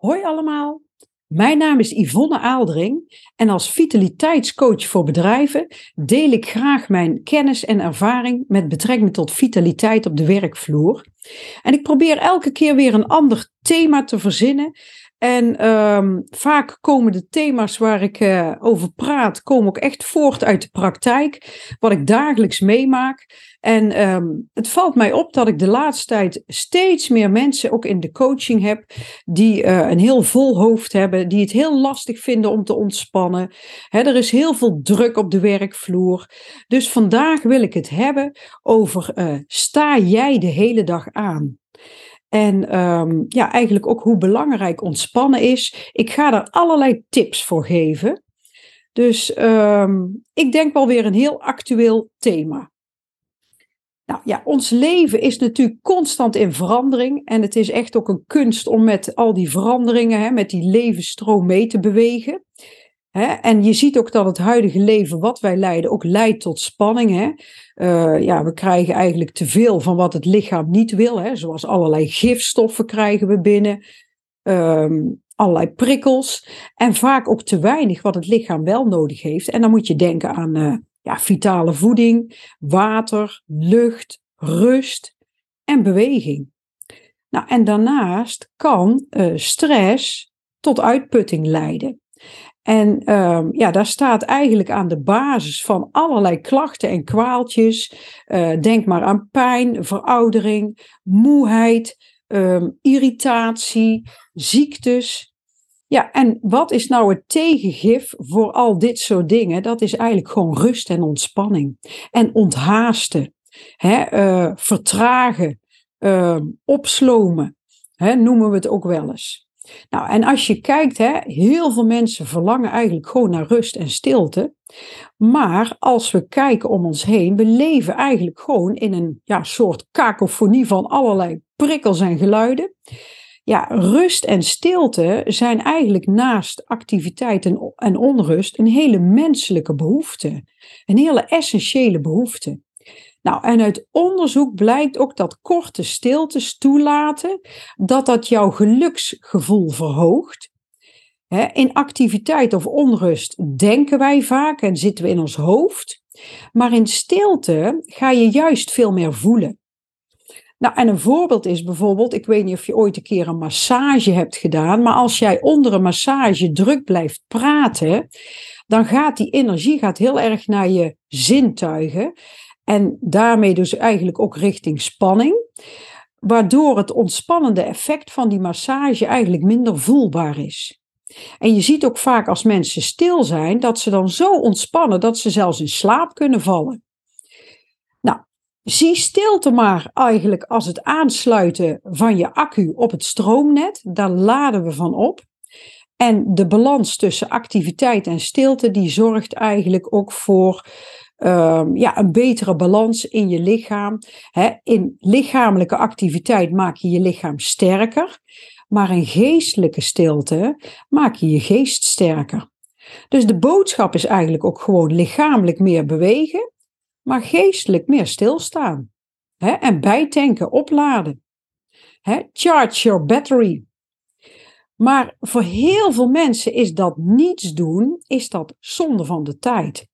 Hoi allemaal, mijn naam is Yvonne Aaldring en als vitaliteitscoach voor bedrijven deel ik graag mijn kennis en ervaring met betrekking tot vitaliteit op de werkvloer. En ik probeer elke keer weer een ander thema te verzinnen en um, vaak komen de thema's waar ik uh, over praat, komen ook echt voort uit de praktijk, wat ik dagelijks meemaak. En um, het valt mij op dat ik de laatste tijd steeds meer mensen ook in de coaching heb, die uh, een heel vol hoofd hebben, die het heel lastig vinden om te ontspannen. He, er is heel veel druk op de werkvloer. Dus vandaag wil ik het hebben over, uh, sta jij de hele dag aan? En um, ja, eigenlijk ook hoe belangrijk ontspannen is. Ik ga er allerlei tips voor geven. Dus um, ik denk wel weer een heel actueel thema. Nou ja, ons leven is natuurlijk constant in verandering. En het is echt ook een kunst om met al die veranderingen, hè, met die levensstroom mee te bewegen. Hè? En je ziet ook dat het huidige leven wat wij leiden ook leidt tot spanning. Hè? Uh, ja, we krijgen eigenlijk te veel van wat het lichaam niet wil. Hè? Zoals allerlei gifstoffen krijgen we binnen. Um, allerlei prikkels. En vaak ook te weinig wat het lichaam wel nodig heeft. En dan moet je denken aan uh, ja, vitale voeding, water, lucht, rust en beweging. Nou, en daarnaast kan uh, stress tot uitputting leiden. En um, ja, daar staat eigenlijk aan de basis van allerlei klachten en kwaaltjes. Uh, denk maar aan pijn, veroudering, moeheid, um, irritatie, ziektes. Ja, en wat is nou het tegengif voor al dit soort dingen? Dat is eigenlijk gewoon rust en ontspanning. En onthaasten, hè, uh, vertragen, uh, opslomen, hè, noemen we het ook wel eens. Nou, en als je kijkt, hè, heel veel mensen verlangen eigenlijk gewoon naar rust en stilte. Maar als we kijken om ons heen, we leven eigenlijk gewoon in een ja, soort kakofonie van allerlei prikkels en geluiden. Ja, rust en stilte zijn eigenlijk naast activiteit en, en onrust een hele menselijke behoefte. Een hele essentiële behoefte. Nou, en uit onderzoek blijkt ook dat korte stiltes toelaten dat dat jouw geluksgevoel verhoogt. in activiteit of onrust denken wij vaak en zitten we in ons hoofd. Maar in stilte ga je juist veel meer voelen. Nou, en een voorbeeld is bijvoorbeeld, ik weet niet of je ooit een keer een massage hebt gedaan, maar als jij onder een massage druk blijft praten, dan gaat die energie gaat heel erg naar je zintuigen. En daarmee dus eigenlijk ook richting spanning. Waardoor het ontspannende effect van die massage eigenlijk minder voelbaar is. En je ziet ook vaak als mensen stil zijn, dat ze dan zo ontspannen dat ze zelfs in slaap kunnen vallen. Nou, zie stilte maar eigenlijk als het aansluiten van je accu op het stroomnet. Daar laden we van op. En de balans tussen activiteit en stilte, die zorgt eigenlijk ook voor um, ja, een betere balans in je lichaam. in lichamelijke activiteit maak je je lichaam sterker, maar in geestelijke stilte maak je je geest sterker. Dus de boodschap is eigenlijk ook gewoon lichamelijk meer bewegen, maar geestelijk meer stilstaan. en bijtanken, opladen. charge your battery. Maar voor heel veel mensen is dat niets doen, is dat zonde van de tijd.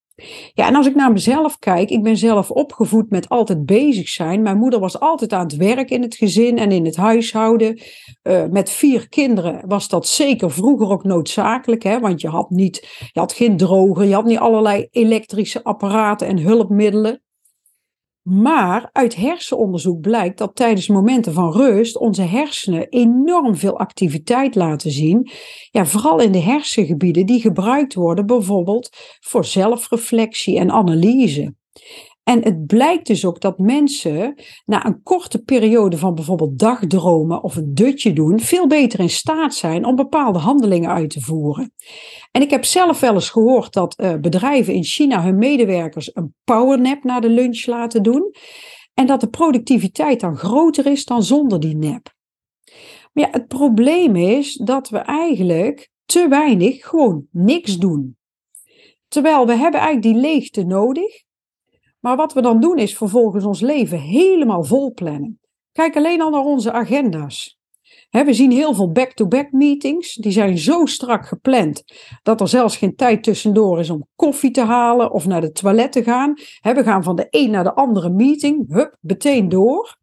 Ja, en als ik naar mezelf kijk, ik ben zelf opgevoed met altijd bezig zijn. Mijn moeder was altijd aan het werk in het gezin en in het huishouden. Uh, met vier kinderen was dat zeker vroeger ook noodzakelijk, hè, want je had, niet, je had geen droger, je had niet allerlei elektrische apparaten en hulpmiddelen. Maar uit hersenonderzoek blijkt dat tijdens momenten van rust onze hersenen enorm veel activiteit laten zien. Ja, vooral in de hersengebieden die gebruikt worden bijvoorbeeld voor zelfreflectie en analyse. En het blijkt dus ook dat mensen na een korte periode van bijvoorbeeld dagdromen of een dutje doen, veel beter in staat zijn om bepaalde handelingen uit te voeren. En ik heb zelf wel eens gehoord dat uh, bedrijven in China hun medewerkers een powernap na de lunch laten doen. En dat de productiviteit dan groter is dan zonder die nap. Maar ja, het probleem is dat we eigenlijk te weinig gewoon niks doen. Terwijl we hebben eigenlijk die leegte nodig maar wat we dan doen is vervolgens ons leven helemaal vol plannen. Kijk alleen al naar onze agenda's. we zien heel veel back-to-back meetings. Die zijn zo strak gepland dat er zelfs geen tijd tussendoor is om koffie te halen of naar de toilet te gaan. we gaan van de een naar de andere meeting, hup, meteen door.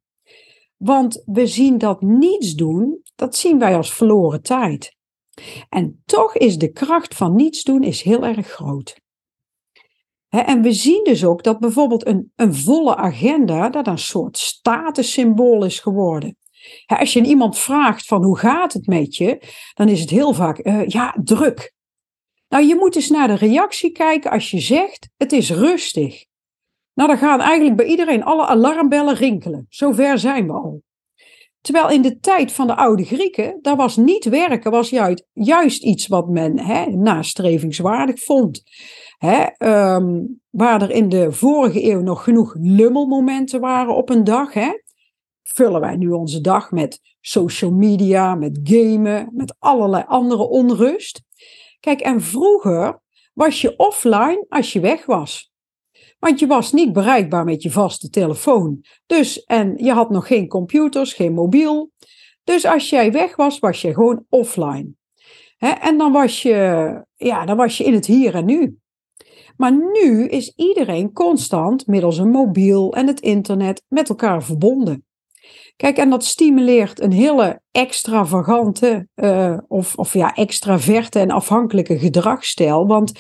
Want we zien dat niets doen, dat zien wij als verloren tijd. En toch is de kracht van niets doen is heel erg groot. En we zien dus ook dat bijvoorbeeld een, een volle agenda dat een soort statussymbool is geworden. als je iemand vraagt van hoe gaat het met je, dan is het heel vaak uh, ja, druk. Nou, je moet eens naar de reactie kijken als je zegt het is rustig. Nou, dan gaan eigenlijk bij iedereen alle alarmbellen rinkelen. Zover zijn we al. Terwijl in de tijd van de oude Grieken, daar was niet werken, was juist, juist iets wat men hè, nastrevingswaardig vond. Hè, um, waar er in de vorige eeuw nog genoeg lummelmomenten waren op een dag, hè, vullen wij nu onze dag met social media, met gamen, met allerlei andere onrust. Kijk, en vroeger was je offline als je weg was. Want je was niet bereikbaar met je vaste telefoon. Dus, en je had nog geen computers, geen mobiel. Dus als jij weg was, was je gewoon offline. en dan was, je, ja, dan was je in het hier en nu. Maar nu is iedereen constant middels een mobiel en het internet met elkaar verbonden. Kijk, en dat stimuleert een hele extravagante uh, of, of ja, extraverte en afhankelijke gedragsstijl. Want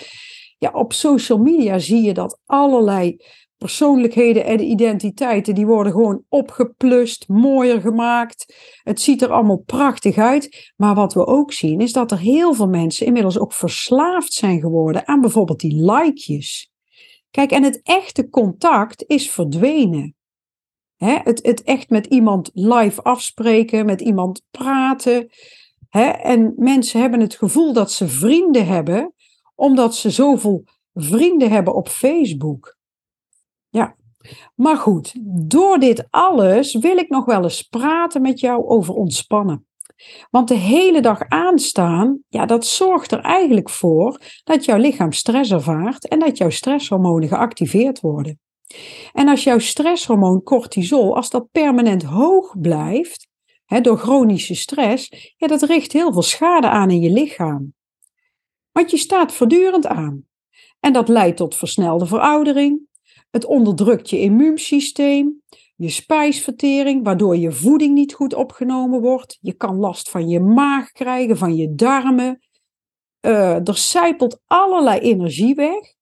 ja, op social media zie je dat allerlei persoonlijkheden en identiteiten, die worden gewoon opgeplust, mooier gemaakt. Het ziet er allemaal prachtig uit. Maar wat we ook zien, is dat er heel veel mensen inmiddels ook verslaafd zijn geworden aan bijvoorbeeld die likejes. Kijk, en het echte contact is verdwenen. het, het echt met iemand live afspreken, met iemand praten. en mensen hebben het gevoel dat ze vrienden hebben, omdat ze zoveel vrienden hebben op Facebook. Maar goed, door dit alles wil ik nog wel eens praten met jou over ontspannen. Want de hele dag aanstaan, ja, dat zorgt er eigenlijk voor dat jouw lichaam stress ervaart en dat jouw stresshormonen geactiveerd worden. En als jouw stresshormoon cortisol, als dat permanent hoog blijft, hè, door chronische stress, ja, dat richt heel veel schade aan in je lichaam. Want je staat voortdurend aan. En dat leidt tot versnelde veroudering. Het onderdrukt je immuunsysteem, je spijsvertering, waardoor je voeding niet goed opgenomen wordt. Je kan last van je maag krijgen, van je darmen. Uh, er zijpelt allerlei energie weg.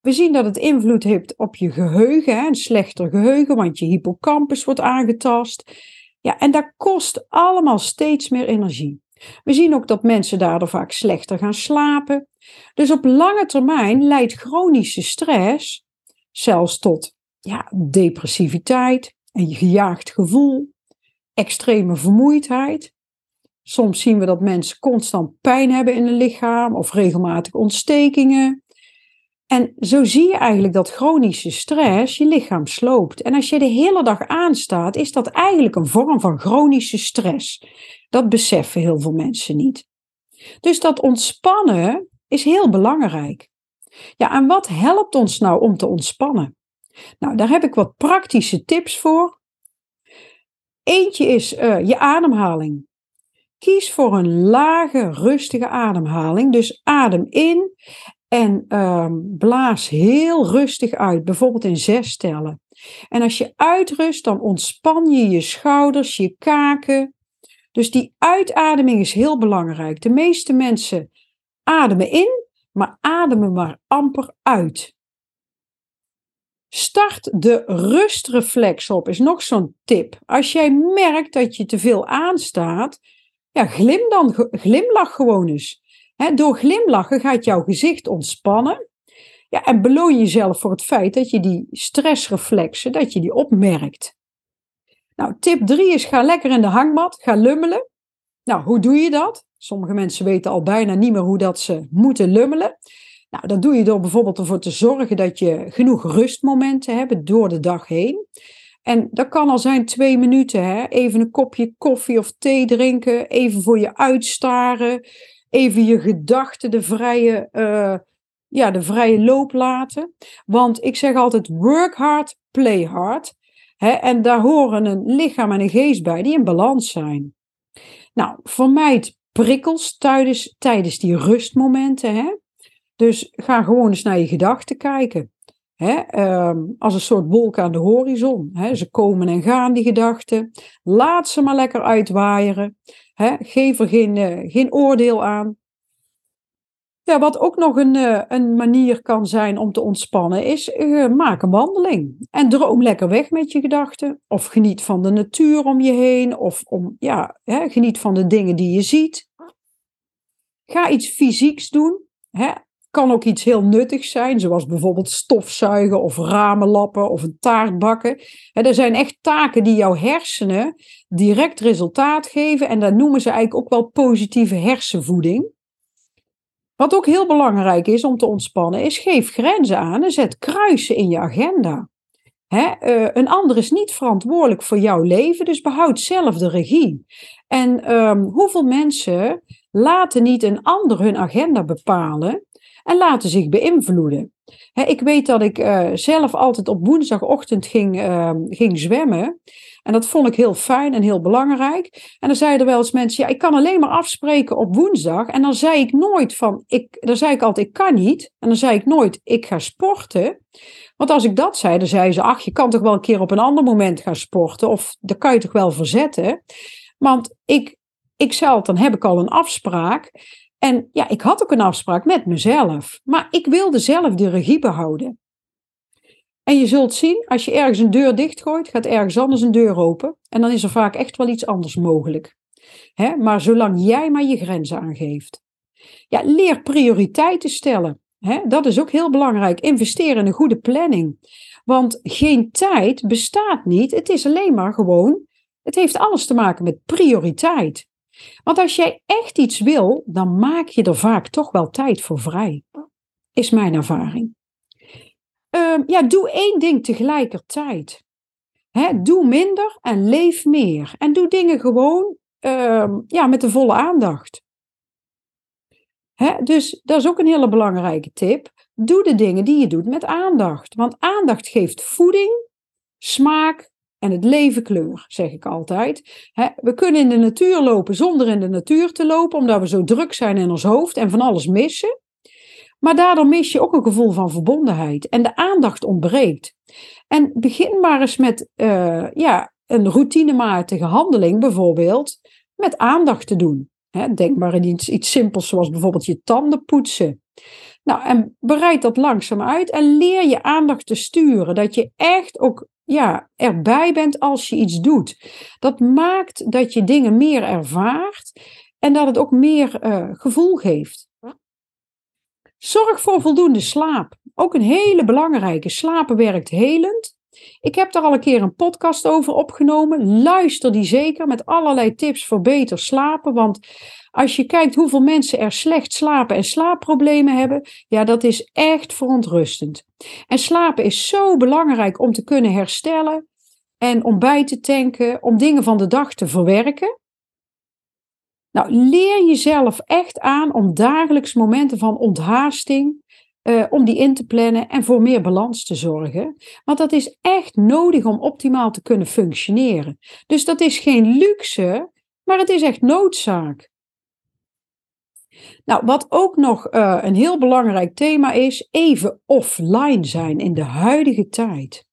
We zien dat het invloed heeft op je geheugen, een slechter geheugen, want je hippocampus wordt aangetast. Ja, en dat kost allemaal steeds meer energie. We zien ook dat mensen daardoor vaak slechter gaan slapen. Dus op lange termijn leidt chronische stress zelfs tot ja, depressiviteit, een gejaagd gevoel, extreme vermoeidheid. Soms zien we dat mensen constant pijn hebben in hun lichaam of regelmatig ontstekingen. En zo zie je eigenlijk dat chronische stress je lichaam sloopt. En als je de hele dag aanstaat, is dat eigenlijk een vorm van chronische stress. Dat beseffen heel veel mensen niet. Dus dat ontspannen is heel belangrijk. Ja, en wat helpt ons nou om te ontspannen? Nou, daar heb ik wat praktische tips voor. Eentje is uh, je ademhaling. Kies voor een lage, rustige ademhaling. Dus adem in en uh, blaas heel rustig uit, bijvoorbeeld in zes tellen. En als je uitrust, dan ontspan je je schouders, je kaken, dus die uitademing is heel belangrijk. De meeste mensen ademen in, maar ademen maar amper uit. Start de rustreflex op, is nog zo'n tip. Als jij merkt dat je te veel aanstaat, ja, glim dan, glimlach gewoon eens. door glimlachen gaat jouw gezicht ontspannen. Ja, en beloon jezelf voor het feit dat je die stressreflexen, dat je die opmerkt. Nou, tip 3 is ga lekker in de hangmat, ga lummelen. Nou, hoe doe je dat? Sommige mensen weten al bijna niet meer hoe dat ze moeten lummelen. Nou, dat doe je door bijvoorbeeld ervoor te zorgen dat je genoeg rustmomenten hebt door de dag heen. En dat kan al zijn twee minuten, hè? even een kopje koffie of thee drinken, even voor je uitstaren, even je gedachten de vrije, uh, ja, de vrije loop laten. Want ik zeg altijd work hard, play hard en daar horen een lichaam en een geest bij die in balans zijn. Nou, vermijd prikkels tijdens, tijdens die rustmomenten. Hè? Dus ga gewoon eens naar je gedachten kijken. Hè? Ehm, als een soort wolk aan de horizon. Hè? Ze komen en gaan, die gedachten. Laat ze maar lekker uitwaaieren. Hè? Geef er geen, uh, geen oordeel aan. Ja, wat ook nog een, uh, een manier kan zijn om te ontspannen, is uh, maak een wandeling. En droom lekker weg met je gedachten. Of geniet van de natuur om je heen. Of om, ja, hè, geniet van de dingen die je ziet. Ga iets fysieks doen. Hè? Kan ook iets heel nuttigs zijn, zoals bijvoorbeeld stofzuigen of ramen lappen of een taart bakken. Hè, er zijn echt taken die jouw hersenen direct resultaat geven. En dat noemen ze eigenlijk ook wel positieve hersenvoeding. Wat ook heel belangrijk is om te ontspannen, is geef grenzen aan en zet kruisen in je agenda. Hè, uh, een ander is niet verantwoordelijk voor jouw leven, dus behoud zelf de regie. En um, hoeveel mensen laten niet een ander hun agenda bepalen en laten zich beïnvloeden? Ik weet dat ik uh, zelf altijd op woensdagochtend ging, uh, ging zwemmen. En dat vond ik heel fijn en heel belangrijk. En dan zeiden wel eens mensen, ja, ik kan alleen maar afspreken op woensdag. En dan zei ik nooit van, ik, dan zei ik altijd, ik kan niet. En dan zei ik nooit, ik ga sporten. Want als ik dat zei, dan zei ze, ach, je kan toch wel een keer op een ander moment gaan sporten. Of dat kan je toch wel verzetten. Want ik, ik zei dan heb ik al een afspraak. En ja, ik had ook een afspraak met mezelf. Maar ik wilde zelf de regie behouden. En je zult zien, als je ergens een deur dichtgooit, gaat ergens anders een deur open. En dan is er vaak echt wel iets anders mogelijk. Maar zolang jij maar je grenzen aangeeft. Ja, leer prioriteiten stellen. Dat is ook heel belangrijk. Investeer in een goede planning. Want geen tijd bestaat niet. Het is alleen maar gewoon. Het heeft alles te maken met prioriteit. Want als jij echt iets wil, dan maak je er vaak toch wel tijd voor vrij. Is mijn ervaring. Uh, ja, doe één ding tegelijkertijd. Doe minder en leef meer. En doe dingen gewoon uh, ja, met de volle aandacht. Dus dat is ook een hele belangrijke tip. Doe de dingen die je doet met aandacht. Want aandacht geeft voeding, smaak en het leven kleur, zeg ik altijd. We kunnen in de natuur lopen zonder in de natuur te lopen, omdat we zo druk zijn in ons hoofd en van alles missen. Maar daardoor mis je ook een gevoel van verbondenheid en de aandacht ontbreekt. En begin maar eens met uh, ja, een routinematige handeling, bijvoorbeeld met aandacht te doen. denk maar in iets, iets simpels zoals bijvoorbeeld je tanden poetsen. Nou, en bereid dat langzaam uit en leer je aandacht te sturen. Dat je echt ook ja, erbij bent als je iets doet. Dat maakt dat je dingen meer ervaart en dat het ook meer uh, gevoel geeft. Zorg voor voldoende slaap. Ook een hele belangrijke. Slapen werkt helend. Ik heb daar al een keer een podcast over opgenomen. Luister die zeker met allerlei tips voor beter slapen. Want als je kijkt hoeveel mensen er slecht slapen en slaapproblemen hebben, ja, dat is echt verontrustend. En slapen is zo belangrijk om te kunnen herstellen en om bij te tanken, om dingen van de dag te verwerken. Nou, leer jezelf echt aan om dagelijks momenten van onthaasting, uh, om die in te plannen en voor meer balans te zorgen. Want dat is echt nodig om optimaal te kunnen functioneren. Dus dat is geen luxe, maar het is echt noodzaak. Nou, wat ook nog uh, een heel belangrijk thema is, even offline zijn in de huidige tijd.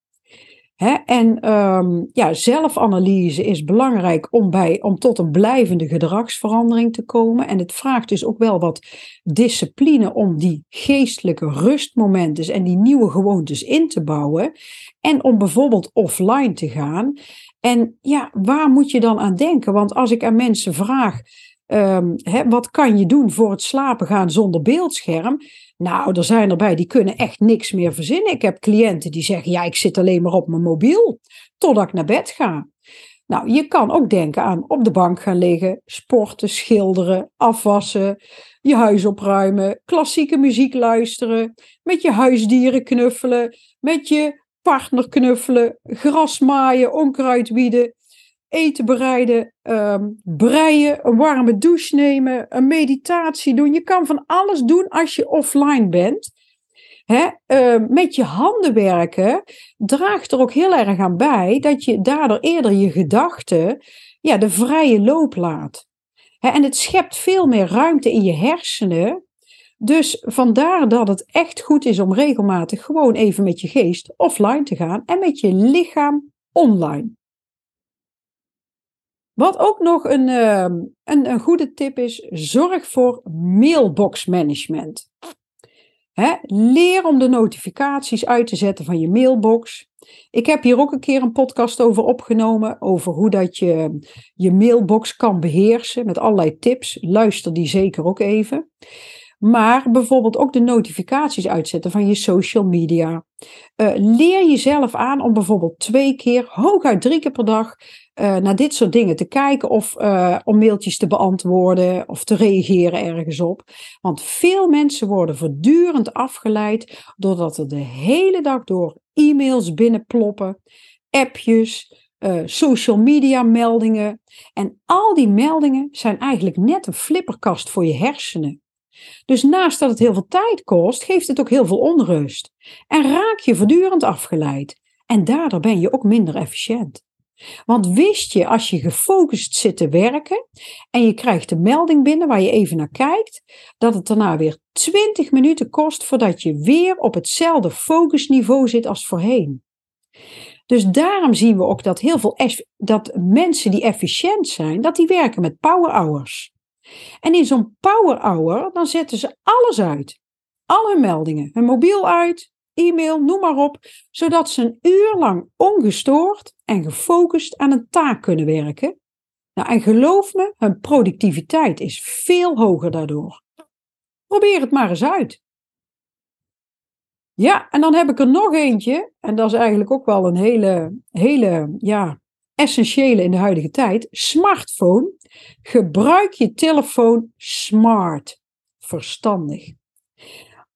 Hè? En um, ja, zelfanalyse is belangrijk om, bij, om tot een blijvende gedragsverandering te komen. En het vraagt dus ook wel wat discipline om die geestelijke rustmomenten en die nieuwe gewoontes in te bouwen. En om bijvoorbeeld offline te gaan. En ja, waar moet je dan aan denken? Want als ik aan mensen vraag. Um, wat kan je doen voor het slapen gaan zonder beeldscherm? Nou, er zijn erbij die kunnen echt niks meer verzinnen. Ik heb cliënten die zeggen: ja, ik zit alleen maar op mijn mobiel totdat ik naar bed ga. Nou, je kan ook denken aan op de bank gaan liggen, sporten, schilderen, afwassen, je huis opruimen, klassieke muziek luisteren, met je huisdieren knuffelen, met je partner knuffelen, gras maaien, onkruid wieden, eten bereiden, um, breien, een warme douche nemen, een meditatie doen. Je kan van alles doen als je offline bent. Hè? Uh, met je handen werken draagt er ook heel erg aan bij dat je daardoor eerder je gedachten ja, de vrije loop laat. en het schept veel meer ruimte in je hersenen. Dus vandaar dat het echt goed is om regelmatig gewoon even met je geest offline te gaan en met je lichaam online. Wat ook nog een, ehm, een, een goede tip is, zorg voor mailbox management. leer om de notificaties uit te zetten van je mailbox. Ik heb hier ook een keer een podcast over opgenomen, over hoe dat je je mailbox kan beheersen met allerlei tips. Luister die zeker ook even. Maar bijvoorbeeld ook de notificaties uitzetten van je social media. Uh, leer jezelf aan om bijvoorbeeld twee keer, hooguit drie keer per dag, uh, naar dit soort dingen te kijken of uh, om mailtjes te beantwoorden of te reageren ergens op. Want veel mensen worden voortdurend afgeleid doordat er de hele dag door e-mails binnenploppen, appjes, social media meldingen. En al die meldingen zijn eigenlijk net een flipperkast voor je hersenen. Dus naast dat het heel veel tijd kost, geeft het ook heel veel onrust. En raak je voortdurend afgeleid. En daardoor ben je ook minder efficiënt. Want wist je, als je gefocust zit te werken en je krijgt een melding binnen waar je even naar kijkt, dat het daarna weer 20 minuten kost voordat je weer op hetzelfde focusniveau zit als voorheen. Dus daarom zien we ook dat heel veel dat mensen die efficiënt zijn, dat die werken met power hours. En in zo'n power hour, dan zetten ze alles uit. Al hun meldingen, hun mobiel uit, e-mail, noem maar op, zodat ze een uur lang ongestoord en gefocust aan een taak kunnen werken. Nou, en geloof me, hun productiviteit is veel hoger daardoor. Probeer het maar eens uit. Ja, en dan heb ik er nog eentje, en dat is eigenlijk ook wel een hele, hele ja, essentiële in de huidige tijd. Smartphone. Gebruik je telefoon smart, verstandig.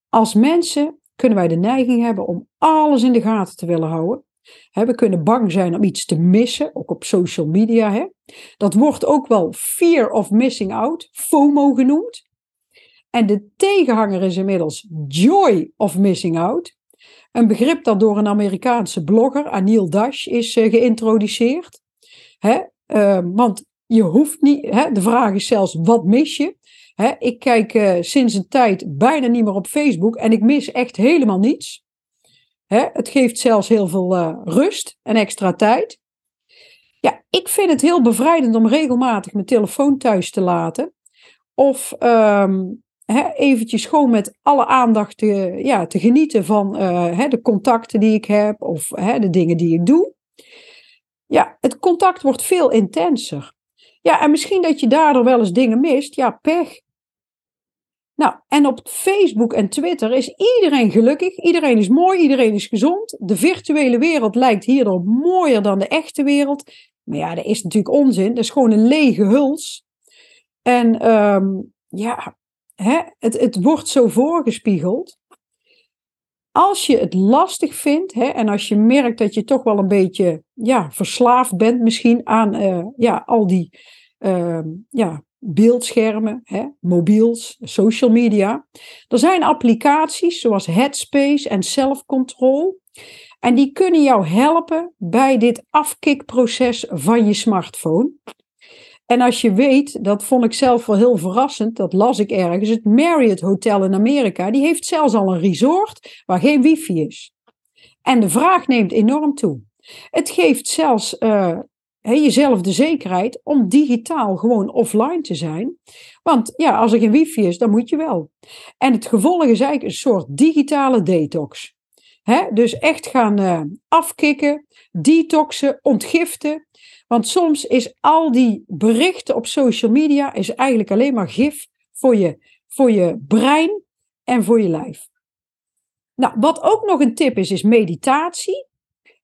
Als mensen kunnen wij de neiging hebben om alles in de gaten te willen houden. we kunnen bang zijn om iets te missen, ook op social media. Dat wordt ook wel fear of missing out, FOMO genoemd. En de tegenhanger is inmiddels joy of missing out. Een begrip dat door een Amerikaanse blogger, Anil Dash, is uh, geïntroduceerd. Uh, want je hoeft niet, de vraag is zelfs, wat mis je? Ik kijk uh, sinds een tijd bijna niet meer op Facebook en ik mis echt helemaal niets. Het geeft zelfs heel veel rust en extra tijd. Ja, ik vind het heel bevrijdend om regelmatig mijn telefoon thuis te laten. Of um, eventjes gewoon met alle aandacht te, ja, te genieten van hè, de contacten die ik heb of de dingen die ik doe. Ja, het contact wordt veel intenser. Ja, en misschien dat je daardoor wel eens dingen mist. Ja, pech. Nou, en op Facebook en Twitter is iedereen gelukkig. Iedereen is mooi, iedereen is gezond. De virtuele wereld lijkt hierdoor mooier dan de echte wereld. Maar ja, dat is natuurlijk onzin. Dat is gewoon een lege huls. En um, ja, hè, het, het wordt zo voorgespiegeld. Als je het lastig vindt hè, en als je merkt dat je toch wel een beetje ja, verslaafd bent misschien aan uh, ja, al die uh, ja, beeldschermen, hè, mobiels, social media. Er zijn applicaties zoals Headspace en Self-Control. En die kunnen jou helpen bij dit afkikproces van je smartphone. En als je weet, dat vond ik zelf wel heel verrassend, dat las ik ergens, het Marriott Hotel in Amerika, die heeft zelfs al een resort waar geen wifi is. En de vraag neemt enorm toe. Het geeft zelfs uh, jezelf de zekerheid om digitaal gewoon offline te zijn. Want ja, als er geen wifi is, dan moet je wel. En het gevolg is eigenlijk een soort digitale detox. He, dus echt gaan uh, afkicken, detoxen, ontgiften. Want soms is al die berichten op social media is eigenlijk alleen maar gif voor je, voor je brein en voor je lijf. Nou, wat ook nog een tip is, is meditatie.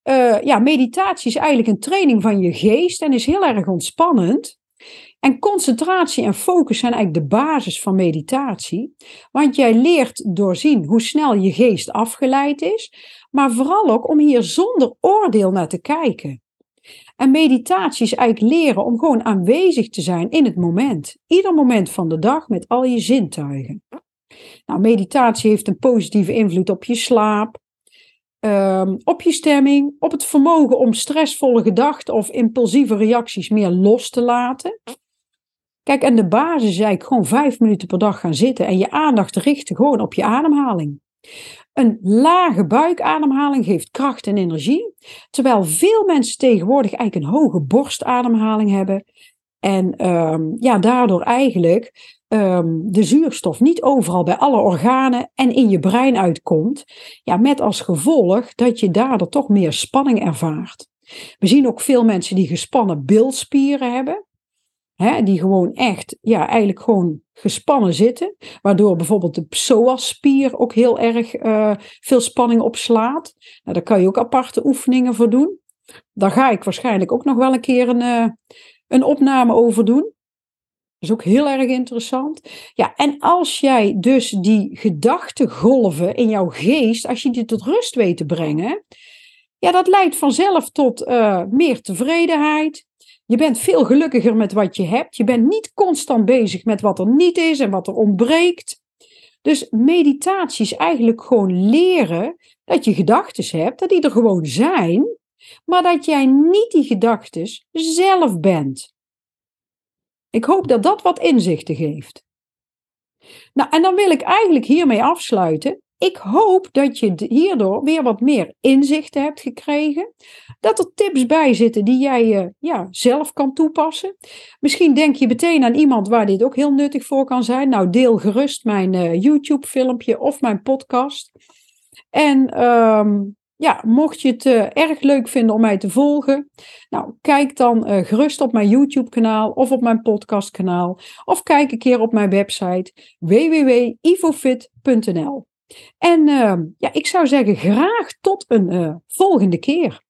Uh, ja, meditatie is eigenlijk een training van je geest en is heel erg ontspannend. En concentratie en focus zijn eigenlijk de basis van meditatie. Want jij leert doorzien hoe snel je geest afgeleid is, maar vooral ook om hier zonder oordeel naar te kijken. En meditatie is eigenlijk leren om gewoon aanwezig te zijn in het moment. Ieder moment van de dag met al je zintuigen. Nou, meditatie heeft een positieve invloed op je slaap. Ehm, op je stemming, op het vermogen om stressvolle gedachten of impulsieve reacties meer los te laten. Kijk, en de basis is eigenlijk gewoon vijf minuten per dag gaan zitten en je aandacht richten gewoon op je ademhaling. Een lage buikademhaling geeft kracht en energie, terwijl veel mensen tegenwoordig eigenlijk een hoge borstademhaling hebben en ehm, ja, daardoor eigenlijk ehm, de zuurstof niet overal bij alle organen en in je brein uitkomt. Ja, met als gevolg dat je daardoor toch meer spanning ervaart. We zien ook veel mensen die gespannen bilspieren hebben. Hè, die gewoon echt, ja, eigenlijk gewoon gespannen zitten. Waardoor bijvoorbeeld de psoasspier ook heel erg uh, veel spanning opslaat. Nou, daar kan je ook aparte oefeningen voor doen. Daar ga ik waarschijnlijk ook nog wel een keer een, uh, een opname over doen. Is ook heel erg interessant. Ja, en als jij dus die gedachtegolven in jouw geest, als je die tot rust weet te brengen, ja, dat leidt vanzelf tot uh, meer tevredenheid, je bent veel gelukkiger met wat je hebt. Je bent niet constant bezig met wat er niet is en wat er ontbreekt. Dus meditatie is eigenlijk gewoon leren dat je gedachten hebt, dat die er gewoon zijn, maar dat jij niet die gedachten zelf bent. Ik hoop dat dat wat inzichten geeft. Nou, en dan wil ik eigenlijk hiermee afsluiten ik hoop dat je hierdoor weer wat meer inzichten hebt gekregen. Dat er tips bij zitten die jij uh, ja, zelf kan toepassen. Misschien denk je meteen aan iemand waar dit ook heel nuttig voor kan zijn. Nou, deel gerust mijn uh, YouTube-filmpje of mijn podcast. En um, ja, mocht je het uh, erg leuk vinden om mij te volgen, nou, kijk dan gerust op mijn YouTube-kanaal of op mijn podcastkanaal. Of kijk een keer op mijn website www.ivofit.nl. En uh, ja, ik zou zeggen graag tot een uh, volgende keer.